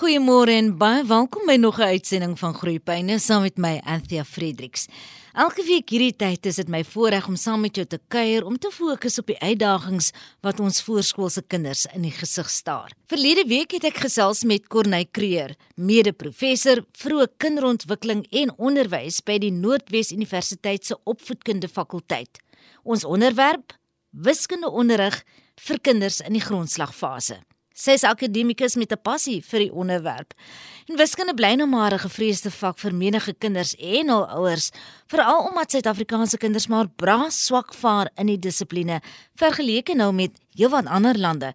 Goeiemôre en baie welkom by nog 'n uitsending van Groeipyne saam met my Anthea Fredericks. Elke week hierdie tyd is dit my voorreg om saam met jou te kuier om te fokus op die uitdagings wat ons voorskoolse kinders in die gesig staar. Verlede week het ek gesels met Corneille Creer, mede-professor vroeë kinderontwikkeling en onderwys by die Noordwes Universiteit se opvoedkunde fakulteit. Ons onderwerp: wiskundeonderrig vir kinders in die grondslagfase. Sy is akademikus met 'n passie vir die onderwerp. En wiskunde bly nou maar 'n gevreesde vak vir menige kinders en hul ouers, veral omdat Suid-Afrikaanse kinders maar braas swak vaar in die dissipline vergeleke nou met heelwat ander lande.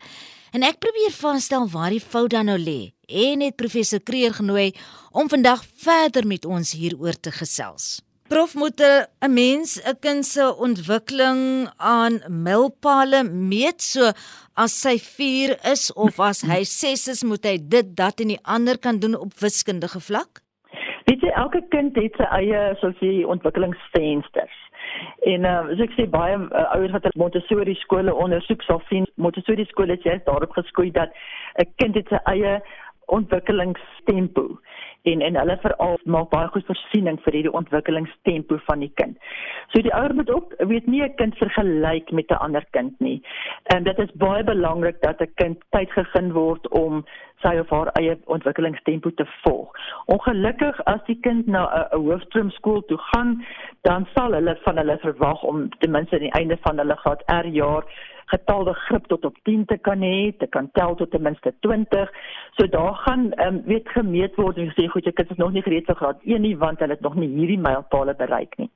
En ek probeer vasstel waar die fout dan nou lê en het professor Kreer genooi om vandag verder met ons hieroor te gesels. Prof moet 'n mens 'n kind se ontwikkeling aan mylpale meet so as sy 4 is of as hy 6 is moet hy dit dat en die ander kan doen op wiskundige vlak? Weet jy elke kind het sy eie soos die ontwikkelingsvensters. En uh, so ek sê baie uh, ouers wat Montessori skole ondersoek sal sien Montessori skole het jy daarop geskoei dat 'n kind het sy eie ontwikkelingstempo en en hulle veral maak baie goed voorsiening vir hierdie ontwikkelingstempo van die kind. So die ouer moet ook weet nie 'n kind vergelyk met 'n ander kind nie. En dit is baie belangrik dat 'n kind tyd gegee word om sy of haar eie ontwikkelingstempo te volg. Ongelukkig as die kind na 'n hoofstroomskool toe gaan, dan sal hulle van hulle verwag om ten minste aan die einde van hulle graad R jaar getal begrip tot op 10 te kan hê, te kan tel tot ten minste 20. So daar gaan ehm um, weet gemeet word en gesê goed, jy kind is nog nie gereed vir graad 1 nie want hulle het nog nie hierdie mylpale bereik nie.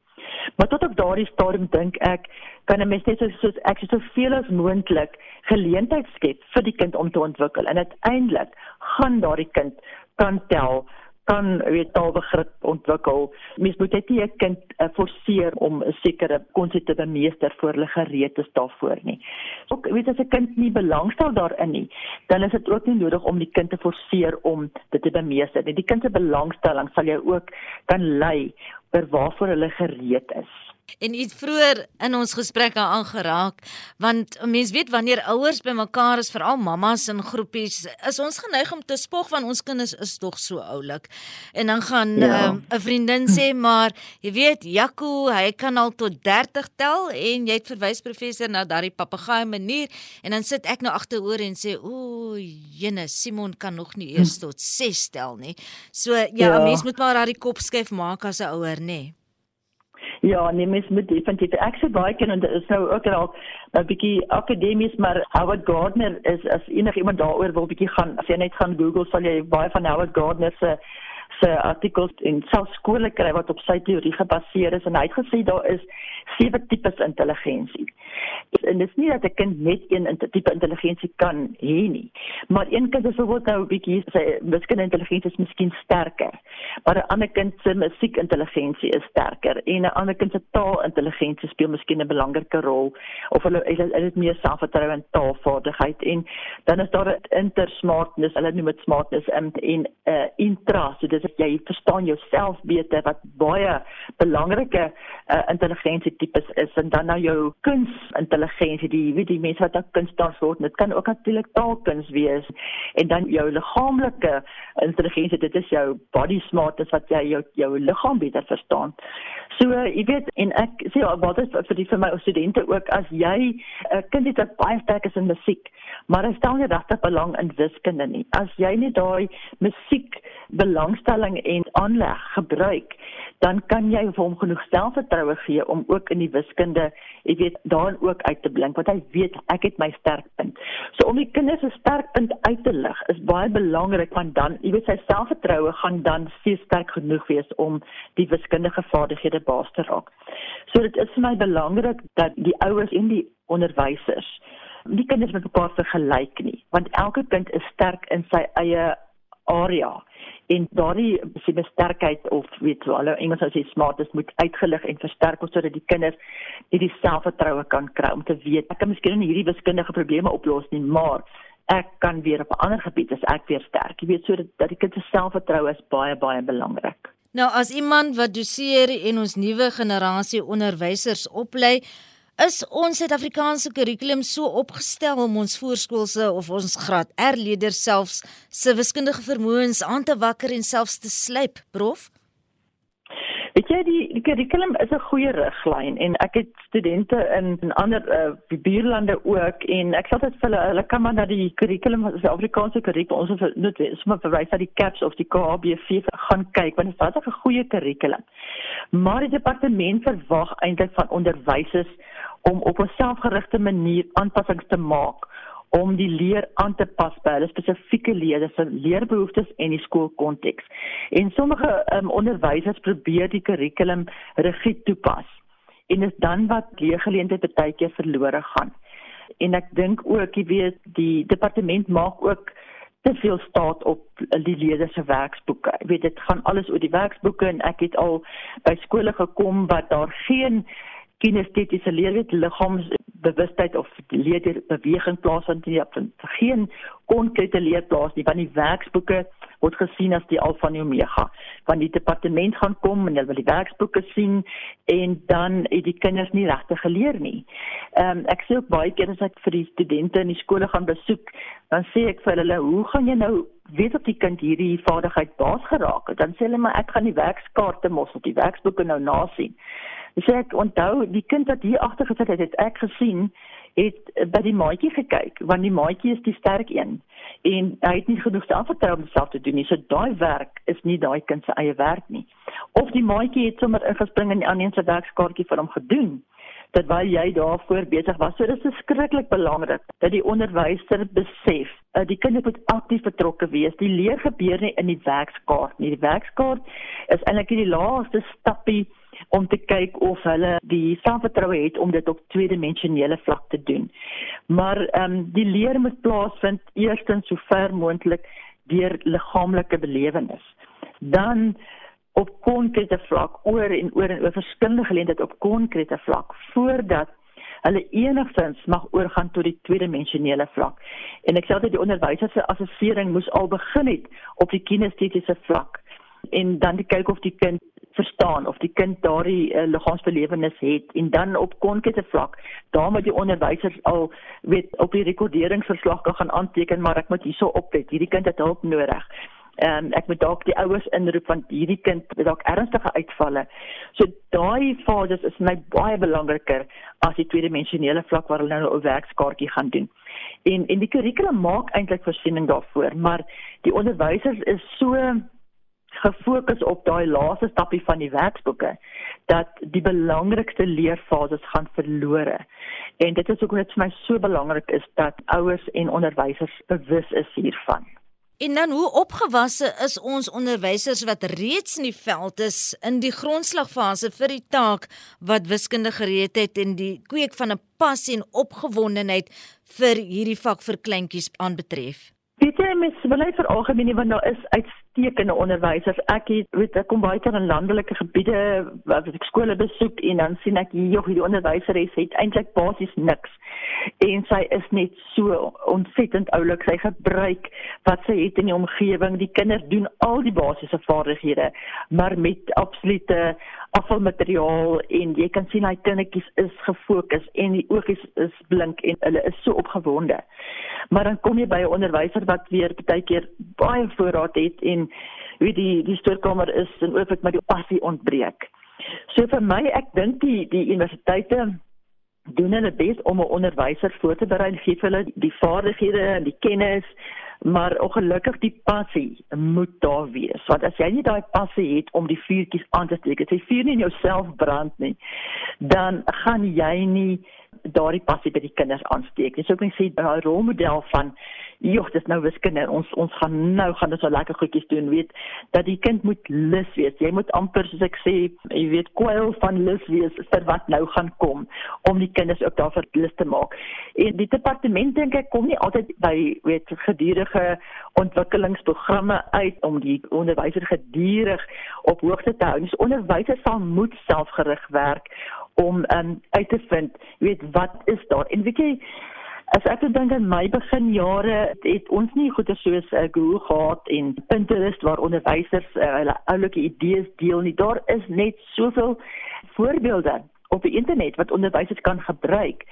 Maar tot op daardie stadium dink ek kan 'n mens net soos ek so soveel as moontlik geleentheid skep vir die kind om te ontwikkel en uiteindelik gaan daardie kind kan tel kan weet taalbegrip ontwikkel. Mens moet net nie 'n kind uh, forceer om 'n sekere konsep te meester voor hulle gereed is daarvoor nie. Ook weet as 'n kind nie belangstel daarin nie, dan is dit ook nie nodig om die kind te forceer om dit te bemeester nie. Die kind se belangstelling sal jou ook kan lei oor waarvoor hulle gereed is. En iets vroeër in ons gesprek aangeraak, want mense weet wanneer ouers bymekaar is, veral mammas in groepies, is ons geneig om te spog van ons kinders is tog so oulik. En dan gaan 'n ja. um, vriendin sê maar, jy weet, Jaco, hy kan al tot 30 tel en jy het verwys professor na daardie papegaai manier en dan sit ek nou agteroor en sê, "O, jene, Simon kan nog nie eers tot 6 tel nie." So ja, ja. 'n mens moet maar daardie kop skuif maak as 'n ouer, nê. Nee. Ja, nee, mens moet definitief. Ek sê baie keer en dit is nou ook al 'n bietjie akademies, maar Howard Gardner is as enigiemand daaroor wil bietjie gaan, as jy net gaan Google, sal jy baie van Howard Gardner se se artikels in selfs skole kry wat op sy teorie gebaseer is en hy het gesê daar is sewe tipes intelligensie. En dit is nie dat 'n kind net een tipe intelligensie kan hê nie, maar een kind is bijvoorbeeld nou 'n bietjie sy wiskundige intelligensie is miskien sterker, maar 'n ander kind se musiekintelligensie is sterker en 'n ander kind se taalintelligensie speel miskien 'n belangrike rol of hulle hulle het meer selfvertroue en taalvaardigheid en dan is daar 'n intersmartness, hulle noem dit smartness en 'n uh, intra, so dis jy verstaan jouself beter wat baie belangrike uh, intelligensie tipes is en dan nou jou kunsintelligensie die weet die mense wat ook kunstenaars word dit kan ook natuurlik taalkuns wees. En dan jou liggaamlike intelligensie dit is jou body smartness wat jy jou jou liggaam beter verstaan. So uh, jy weet en ek sê ja, wat is vir die vir my studente ook as jy 'n uh, kind het wat baie sterk is in musiek maar hy stel nie regtig belang in wiskunde nie. As jy nie daai musiek belangstelling en aanleg gebruik, dan kan jy vir hom genoeg selfvertroue gee om ook in die wiskunde, jy weet, daarin ook uit te blink want hy weet ek het my sterkpunt. So om die kinders se sterkpunt uit te lig is baie belangrik want dan, jy weet, sy selfvertroue gaan dan steeds sterk genoeg wees om die wiskundige vaardighede baas te raak. So dit is vir my belangrik dat die ouers en die onderwysers nie kinders met mekaar vergelyk nie, want elke kind is sterk in sy eie area en daardie se sterkheid of weet so hulle Engels as jy smart is moet uitgelig en versterk sodat die kinders hierdie selfvertroue kan kry om te weet ek kan miskien nie hierdie wiskundige probleme oplos nie maar ek kan weer op 'n ander gebied as ek weer sterk. Jy weet so dat, dat die kind se selfvertroue is baie baie belangrik. Nou as iemand wat doseer en ons nuwe generasie onderwysers oplei Is ons Suid-Afrikaanse kurrikulum so opgestel om ons voorskoolse of ons graad R leerders selfs se wiskundige vermoëns aan te wakker en selfs te slyp, prof? Jy die, die kurrikulum is 'n goeie riglyn en ek het studente in in ander uh, buurlande ook en ek sê dit vir hulle hulle kan maar na die kurrikulum van die Afrikaanse kurrikulum ons het net sommer verwys na die CAPS of die KHBV gaan kyk want dit is 'n goeie kurrikulum. Maar die departement verwag eintlik van onderwysers om op 'n selfgerigte manier aanpassings te maak om die leer aan te pas by hulle spesifieke leerders se leerbehoeftes en die skoolkonteks. En sommige um, onderwysers probeer die kurrikulum rigied toepas. En is dan wat leergeleenthede baie keer verlore gaan. En ek dink ook, jy weet, die departement maak ook te veel staat op die leerders se werksboeke. Jy weet, dit gaan alles oor die werksboeke en ek het al by skole gekom wat daar geen kinestetiese leerwet liggaamsbewustheid of leer beweging plaasvind nie op geen konkrete leerplaas nie want die werksboeke word gesien as die alfa en omega want die departement gaan kom en hulle wil die werksboeke sien en dan het die kinders nie regtig geleer nie. Ehm um, ek sê ook baie keer as ek vir die studente in die skole gaan besoek, dan sê ek vir hulle, "Hoe gaan jy nou weet of die kind hierdie vaardigheid baas geraak het?" Dan sê hulle, "Maar ek gaan die werkskaarte mos op die werksboeke nou nasien." Sê ek onthou die kind wat hier agter gesit het, het ek gesien het by die maatjie gekyk want die maatjie is die sterk een en hy het nie genoeg selfvertroue om self te doen nie. So daai werk is nie daai kind se eie werk nie. Of die maatjie het sommer ingespring in die ander se werkskaartjie vir hom gedoen terwyl jy daarvoor besig was. So dit is skrikkelik belangrik dat die onderwyser besef dat die kinders moet aktief betrokke wees. Die leer gebeur nie in die werkskaart nie. Die werkskaart is eintlik die laaste stappie om te kyk of hulle die selfvertroue het om dit op tweedimensionele vlak te doen. Maar ehm um, die leer moet plaasvind eerstens so ver moontlik deur liggaamlike belewenis. Dan op konkrete vlak oor en oor en oor verskillende geleenthede op konkrete vlak voordat hulle enigstens mag oorgaan tot die tweedimensionele vlak. En ek sê altyd die onderwysers se assessering moes al begin het op die kinestetiese vlak en dan die kyk of die kind verstaan of die kind daardie uh, liggaamsbelewenis het en dan op konkrete vlak daar moet die onderwysers al weet op die rekorderingsverslag gaan aanteken maar ek moet hierso oplet hierdie kind het hulp nodig. Ehm um, ek moet dalk die ouers inroep want hierdie kind het dalk ernstige uitvalle. So daai fases is my baie belangriker as die tweedimensionele vlak waar hulle nou 'n werkskaartjie gaan doen. En en die kurrikulum maak eintlik voorsiening daarvoor, maar die onderwysers is so gefokus op daai laaste stappie van die werkboeke dat die belangrikste leerfases gaan verlore. En dit is hoekom dit vir my so belangrik is dat ouers en onderwysers bewus is hiervan. En dan hoe opgewasse is ons onderwysers wat reeds in die veld is in die grondslagfase vir die taak wat wiskunde gereed het en die kweek van 'n passie en opgewondenheid vir hierdie vak vir kleintjies aanbetref. Weet jy mens wil net vir algemeen want daar is uitstekende onderwysers. Ek het weet ek kom baie in landelike gebiede waar ek skole besoek en dan sien ek hier hoe die onderwyseres het eintlik basies niks. En sy is net so ontsettend oulik. Sy gebruik wat sy het in die omgewing. Die kinders doen al die basiese vaardighede, maar met absolute afvalmateriaal en jy kan sien hy kindertjies is gefokus en die oogies is blink en hulle is so opgewonde. Maar dan kom jy by 'n onderwyser wat weer baie keer baie voorraad het en wie die die stoorkamer is en ook met die passie ontbreek. So vir my ek dink die die universiteite doen hulle bes om 'n onderwyser voor te berei, gee hulle die vaardighede en die kennis maar ongelukkig die passie moet daar wees want as jy nie daai passie het om die vuurtjies aan te steek as jy vuur nie in jouself brand nie dan gaan jy nie daardie passie by die kinders aansteek. Dis ook net sê 'n rolmodel van joh, dis nou wiskunde. Ons ons gaan nou gaan dit so lekker goedjies doen, weet, dat die kind moet lus wees. Jy moet amper soos ek sê, jy weet, kwyl van lus wees vir wat nou gaan kom om die kinders ook daarvoor lus te maak. En die departement dink ek kom nie altyd by weet gedurende ontwikkelingsprogramme uit om die onderwysers gedurig op hoogte te hou. Die onderwysers sal moet selfgerig werk om um, uit te vind, weet wat is daar. En weet jy, as ek dink aan my beginjare, het ons nie goeie soos uh, Google gehad en Pinterest waar onderwysers uh, hulle oulike idees deel nie. Daar is net soveel voorbeelde op die internet wat onderwysers kan gebruik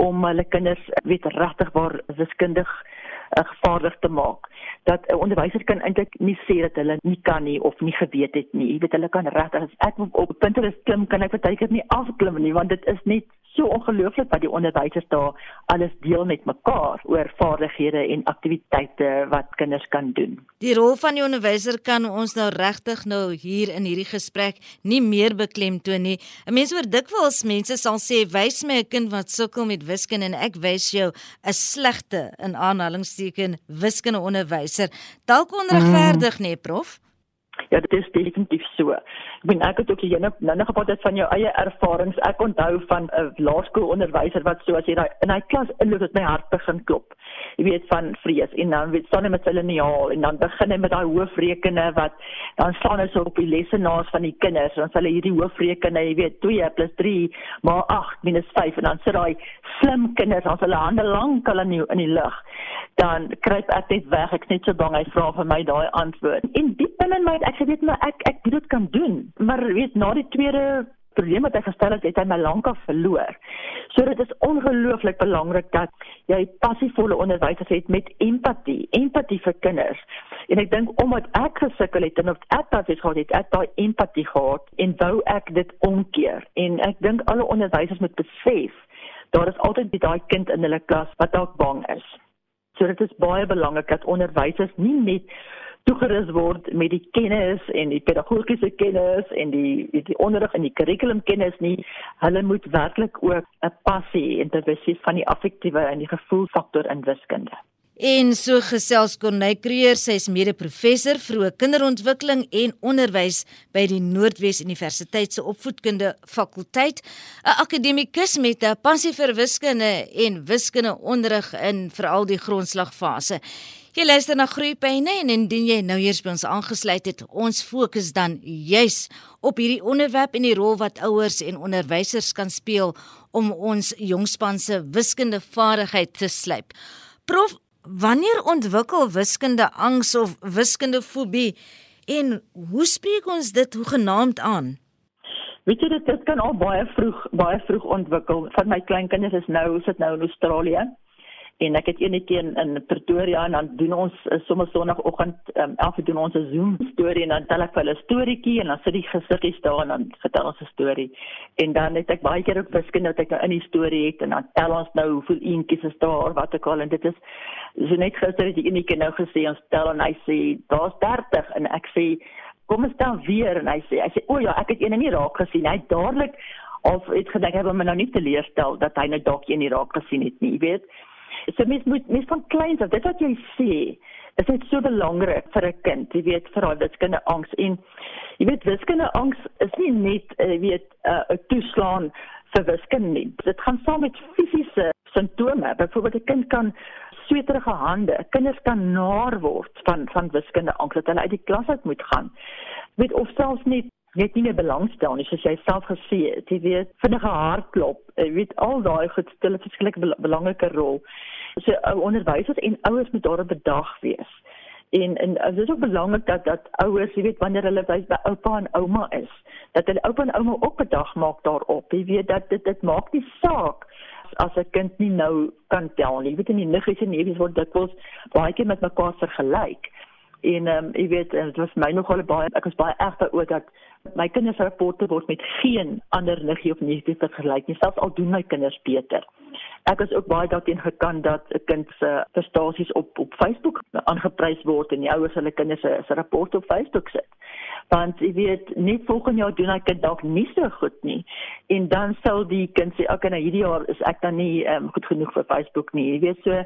om hulle kinders weet regtig waar wiskundig uh, gevaarlig te maak. Dat 'n onderwyser kan eintlik nie sê dat hulle nie kan nie of nie geweet het nie. Jy weet hulle kan regtig as ek op 'n punt hulle klim kan ek keer nie afklim nie want dit is net so ongelooflik wat die onderwysers daar alles deel met mekaar oor vaardighede en aktiwiteite wat kinders kan doen. Die rol van die onderwyser kan ons nou regtig nou hier in hierdie gesprek nie meer beklemtoon nie. 'n Mens hoor dikwels mense sal sê wys my 'n kind wat sukkel met wiskunde en ek wys jou 'n slegte in aanhalingsteken wiskunde onderwyser. Dalk onregverdig mm. nê, prof? Ja, dit is definitief so. Ek bedoel ek het ook hier nou nog gepraat van jou eie ervarings. Ek onthou van 'n laerskoolonderwyser wat so as jy daai in hy klas inloop het my hart begin klop. Jy weet van vrees en dan weet staan hy met sy liniaal en dan begin hy met daai hoofrekene wat dan staan hy so op die lesenaars van die kinders. Dan sal hy hierdie hoofrekene, jy weet 2 + 3 maar 8 - 5 en dan sit daai slim kinders as hulle hande lank al in die, in die lug. Dan kruip ek net weg. Ek's net so bang hy vra vir my daai antwoord. En diep binne my ek sê weet maar ek ek dit kan doen maar weet na die tweede probleem wat hy gestel het, het hy my lankal verloor. So dit is ongelooflik belangrik dat jy passievolle onderwysers het met empatie, empatie vir kinders. En ek dink omdat ek gesukkel het en of ek dit gehad het, ek daai empatie gehad en wou ek dit omkeer. En ek dink alle onderwysers moet besef daar is altyd daai kind in hulle klas wat dalk bang is. So dit is baie belangrik dat onderwysers nie net toegerus word met die kennis en die pedagogiese kennis en die die onderrig en die kurrikulumkennis nie. Hulle moet werklik ook 'n passie en bewustheid van die affektiewe en die gevoelfaktor in wiskunde. En so gesels Corneille Creer, sy is mede-professor vroeë kinderontwikkeling en onderwys by die Noordwes Universiteit se opvoedkunde fakulteit, 'n akademikus met 'n passie vir wiskunde en wiskunde onderrig in veral die grondslagfase. Jy luister na Groepyne en indien jy nou eers by ons aangesluit het, ons fokus dan juis op hierdie onderwerp en die rol wat ouers en onderwysers kan speel om ons jongspan se wiskunde vaardigheid te slyp. Prof, wanneer ontwikkel wiskunde angs of wiskunde fobie en hoe spreek ons dit hoegenaamd aan? Weet jy dit, dit kan al baie vroeg baie vroeg ontwikkel. Van my kleinkinders is nou sit nou in Australië en ek het eendag in, in Pretoria en dan doen ons uh, sommer sonoggend um, elke doen ons 'n Zoom storie en dan tel ek vir hulle 'n storieetjie en dan sit die gesiggies daar en dan vertel ons 'n storie. En dan het ek baie keer ook wiskunde wat ek nou in die storie het en dan tel ons nou hoeveel eentjies is daar wat ek al en dit is so net gister het die eendag nou gesê ons tel en hy sê daar's 30 en ek sê kom ons tel weer. En hy sê hy sê o ja ek het een nie raak gesien. Hy dadelik of het gedink hy wil my nou nie teleurstel dat hy nou dalk een nie raak gesien het nie jy weet So mens moet mens van kleins af, dit wat jy sê, is net so belangrik vir 'n kind, jy weet, vir daai wiskunde angs en jy weet wiskunde angs is nie net jy weet 'n uh, toeslaan vir wiskunde nie. Dit gaan saam met fisiese simptome. Byvoorbeeld 'n kind kan sweterige hande, kinders kan naar word van van wiskunde angs dat hulle uit die klas uit moet gaan. Weet of selfs net net nie meer belangstel nie soos jy self gesê het. Jy weet vinnige hartklop jy weet al daai goed speel 'n verskillike belangrike rol. So onderwysers en ouers moet daarop bedag wees. En en dit is ook belangrik dat dat ouers jy weet wanneer hulle by, by oupa en ouma is dat hulle oupa en ouma ook bedag maak daarop. Jy weet dat dit dit maak nie saak as 'n kind nie nou kan tel nie. Jy weet in die niggies en neefies word dikwels baie keer met mekaar vergelyk. En ehm um, jy weet dit was my nogal baie ek was baie erg daaroor dat my kinders rapporte word met geen ander liggie of neefie vergelyk nie selfs al doen my kinders beter. Ek is ook baie daarteen gekant dat 'n kind se prestasies op op Facebook aangeprys word en die ouers hulle kinders se se rapport op Facebook sit. Want jy weet net volgende jaar doen hy kind dalk nie so goed nie. En dan sal die kind sê okay nou hierdie jaar is ek dan nie um, goed genoeg vir Facebook nie. Jy weet so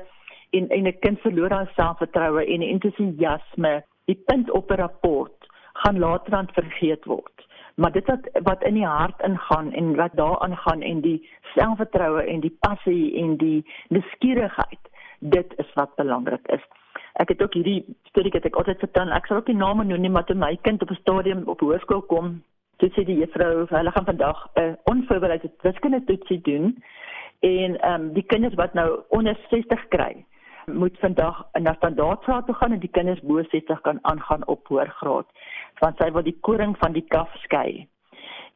en en 'n kind verloor haar selfvertroue en entoesiasme. Die punt op 'n rapport gaan later aan vergeet word. Maar dit wat wat in die hart ingaan en wat daaraan gaan en die selfvertroue en die passie en die nuuskierigheid, dit is wat belangrik is. Ek het ook hierdie storie wat ek altyd vertel. Ek sal ook nie name noem nie, maar toe my kind op 'n stadium op hoërskool kom, toe sê die juffrou, hulle gaan vandag 'n onvoorbereide wiskunde toetsie doen en ehm um, die kinders wat nou onder 60 kry moet vandag na standaardgraad toe gaan en die kinders bo 60 kan aangaan op hoërgraad want sy wil die koring van die kaf skei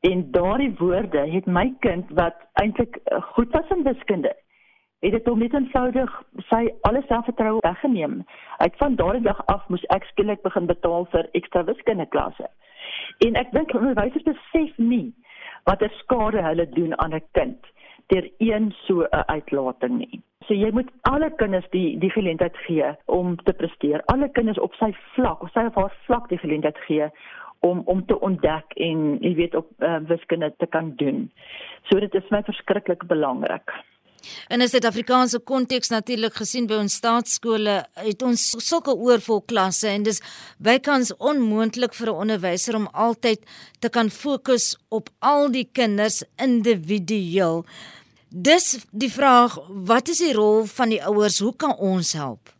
En daardie woorde het my kind wat eintlik eh, goed was in wiskunde, het dit hom net eenvoudig sy alle selfvertroue weggeneem. Uit van daardie dag af moes ek skielik begin betaal vir ekstra wiskundeklasse. En ek dink onderwysers besef nie watter skade hulle doen aan 'n kind deur een so 'n uitlating nie. So jy moet alle kinders die die geleentheid gee om te presteer. Alle kinders op sy vlak, op sy of haar vlak die geleentheid gee om om te ontdek en jy weet op uh, wiskunde te kan doen. So dit is my verskriklik belangrik. In 'n Suid-Afrikaanse konteks natuurlik gesien by ons staatskole het ons sulke oorvol klasse en dis bykans onmoontlik vir 'n onderwyser om altyd te kan fokus op al die kinders individueel. Dis die vraag, wat is die rol van die ouers? Hoe kan ons help?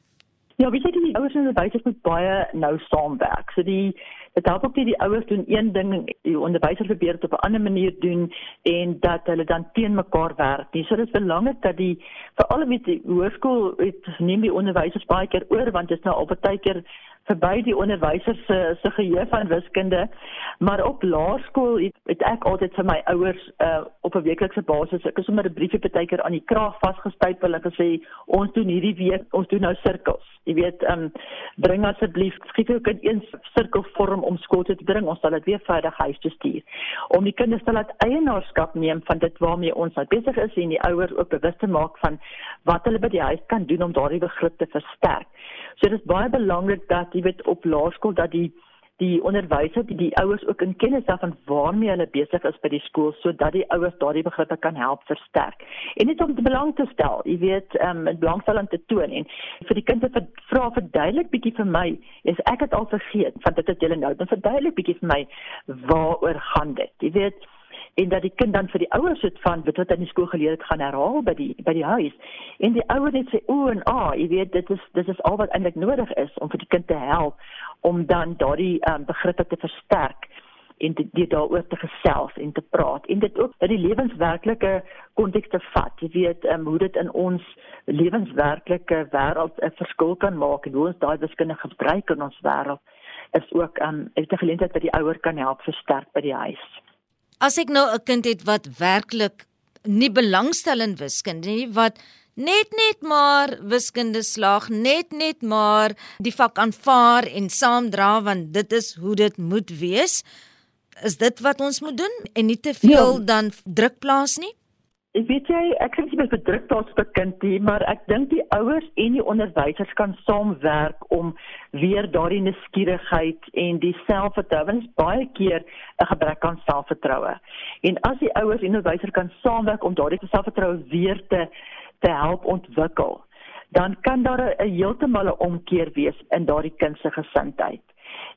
Ja, wie sê die ouers en onderwysers moet baie nou saamwerk. So die dit help ook nie die ouers doen een ding die onderwysers probeer dit op 'n ander manier doen en dat hulle dan teen mekaar werk. Dis so dis belangrik dat die veral met die hoërskool het neem die onderwysers baie keer oor want dit is nou al baie keer verby die onderwysers se se geheue van wiskunde. Maar op laerskool het, het ek altyd vir my ouers uh op 'n weeklikse basis ek het sommer 'n briefie partykeer aan die kraag vasgestypel en gesê ons doen hierdie week ons doen nou sirkels. Jy weet, um bring asseblief skiet jou kind een sirkelvorm om skool toe te bring. Ons sal dit weer veilig huis toe stuur. Om die kinders te laat eienaarskap neem van dit waarmee ons nou besig is en die ouers ook bewus te maak van wat hulle by die huis kan doen om daardie begrip te versterk. So dit is baie belangrik dat jy weet op laerskool dat die die onderwysers die, die ouers ook in kennis af van waarmee hulle besig is by die skool sodat die ouers daardie begrippe kan help versterk. En net om te belang te stel, jy weet, ehm um, belangstelling te toon en vir die kinders vra verduidelik bietjie vir my, is ek het al vergeet van dit wat julle nou, dan verduidelik bietjie vir my waaroor gaan dit. Jy weet, en dat die kind dan vir die ouers het van wat wat in die skool geleer het gaan herhaal by die by die huis. En die ouer net sê o en a jy weet dit is dit is al wat eintlik nodig is om vir die kind te help om dan daardie um, begrippe te versterk en dit daaroor te gesels en te praat. En dit ook dat die lewenswerklike konteks te vat. Jy weet um, hoe dit in ons lewenswerklike wêreld 'n verskil kan maak en hoe ons daai wiskunde gebruik in ons wêreld is ook 'n um, 'n geleentheid dat die ouer kan help versterk by die huis as ek nou 'n kind het wat werklik nie belangstel in wiskunde nie, wat net net maar wiskunde slaag, net net maar die vak aanvaar en saamdra want dit is hoe dit moet wees, is dit wat ons moet doen en nie te veel ja. dan druk plaas nie. Ek weet jy, ek kan nie bedruk daar's vir kind nie, maar ek dink die ouers en die onderwysers kan saamwerk om weer daardie nuuskierigheid en die selfvertroue, want baie keer 'n gebrek aan selfvertroue. En as die ouers en onderwysers kan saamwerk om daardie selfvertroue weer te te help ontwikkel, dan kan daar 'n heeltemal 'n omkeer wees in daardie kind se gesindheid.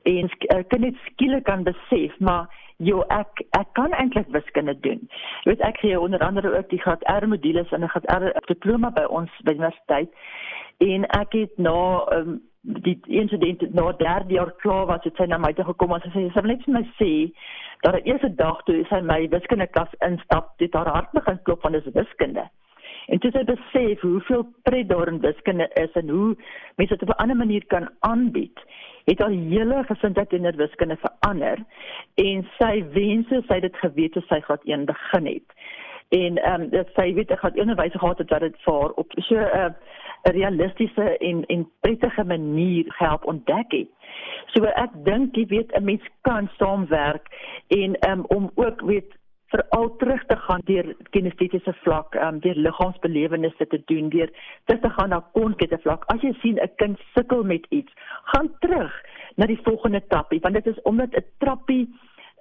En 'n kind net skielik kan besef, maar Jo, ek ek kan eintlik wiskunde doen. Jy weet ek gee onder andere ook die graad R modules en 'n graad R diploma by ons by universiteit. En ek het na um, die insident na derde jaar klaar was, het sy na my toe gekom en sy sê sy wil net vir my sê dat die eerste dag toe sy my wiskunde klas instap, dit haar hart begin klop van dis wiskunde. En toe sy besef hoeveel pret daar in wiskunde is en hoe mense dit op 'n ander manier kan aanbied het al hele gesindheid in die wiskunde verander en sy wense sy dit geweet het sy gaan een begin het en ehm um, dit sy weet ek gaan onderwys gehad het wat dit vir op so 'n uh, realistiese en en prettige manier help ontdek het. So ek dink jy weet 'n mens kan saamwerk en um, om ook weet veral terug te gaan deur kinestetiese vlak, um, deur liggaamsbelewennisse te doen, deur terug te gaan na konkete vlak. As jy sien 'n kind sukkel met iets, gaan terug na die volgende tappie, want dit is omdat 'n trappie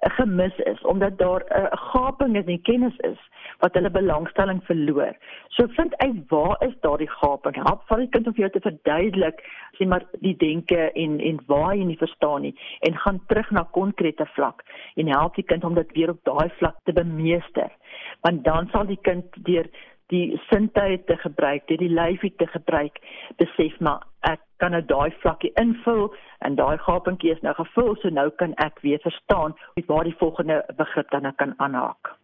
gemis is omdat daar 'n gaping in die kennis is wat hulle belangstelling verloor. So vind uit waar is daardie gaping? Help vir die kind om vir jou te verduidelik, sê maar die denke en en waar jy nie verstaan nie en gaan terug na konkrete vlak en help die kind om dit weer op daai vlak te bemeester. Want dan sal die kind deur die sintuie te gebruik, dit die lyfie te gebruik, besef maar ek kan nou daai vlakkie invul en daai gapentjie is nou gevul, so nou kan ek weer verstaan waar die volgende begrip dan kan aanhaak.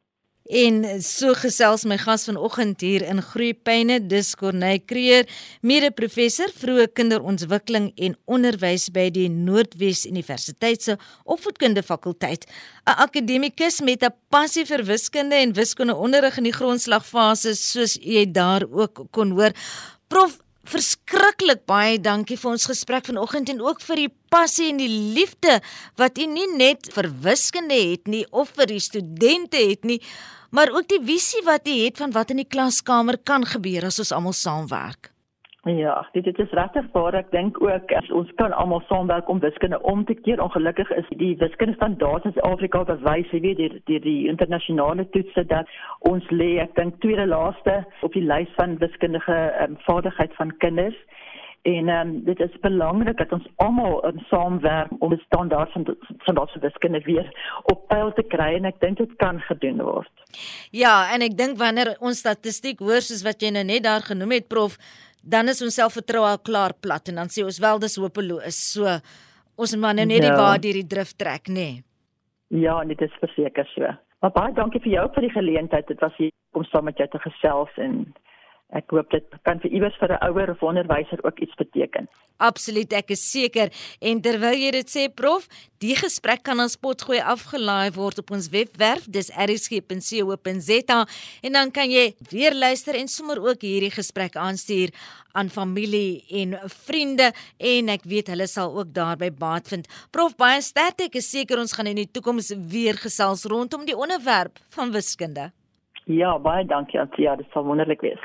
En so gesels my gas vanoggend hier in Groepyne, dis Corneil Creer, mede-professor vroeë kinderontwikkeling en onderwys by die Noordwes Universiteit se Opvoedkunde fakulteit, 'n akademikus met 'n passie vir wiskunde en wiskundeonderrig in die grondslagfase, soos jy daar ook kon hoor. Prof Verskriklik baie dankie vir ons gesprek vanoggend en ook vir die passie en die liefde wat u nie net vir wiskunde het nie of vir die studente het nie, maar ook die visie wat jy het van wat in die klaskamer kan gebeur as ons almal saamwerk. Ja, dit dit is regtig waar ek dink ook ons kan almal saamwerk om wiskunde om te keer. Ongelukkig is die wiskunde standaard in Suid-Afrika bewys, jy weet, deur die, die internasionale toetse dat ons lê, ek dink tweede laaste op die lys van wiskundige um, vaardigheid van kinders. En um, dit is belangrik dat ons almal um, saamwerk om die standaard van van wiskunde weer op pyl te kry en ek dink dit kan gedoen word. Ja, en ek dink wanneer ons statistiek hoor soos wat jy nou net daar genoem het prof, dan is ons selfvertroue al klaar plat en dan sê ons wel dis hopeloos. So ons moet nou net ja. die waar deur die drif trek, nê. Nee. Ja, dit is verseker so. Maar baie dankie vir jou vir die geleentheid. Dit was hier om saam met jou te gesels en Ek hoop dit kan vir iewers vir 'n ouer of onderwyser ook iets beteken. Absoluut, ek is seker. En terwyl jy dit sê, prof, die gesprek kan aan Spotgooi afgelaai word op ons webwerf, dis erisg.co.za en dan kan jy weer luister en sommer ook hierdie gesprek aanstuur aan familie en vriende en ek weet hulle sal ook daarby baat vind. Prof, baie sterkte. Ek is seker ons gaan in die toekoms weer gesels rondom die onderwerp van wiskunde. Ja, baie dankie. Ja, dit sal wonderlik wees.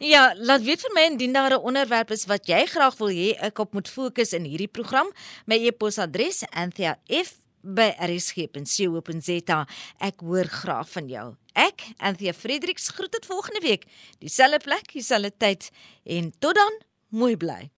Ja, laat weet vir my indien daar 'n onderwerp is wat jy graag wil hê ek op moet fokus in hierdie program. My e-posadres: anthea@rsg.co.za. Ek hoor graag van jou. Ek, Anthea Fredericks, groet tot volgende week. Dieselfde plek, dieselfde tyd en tot dan, mooi bly.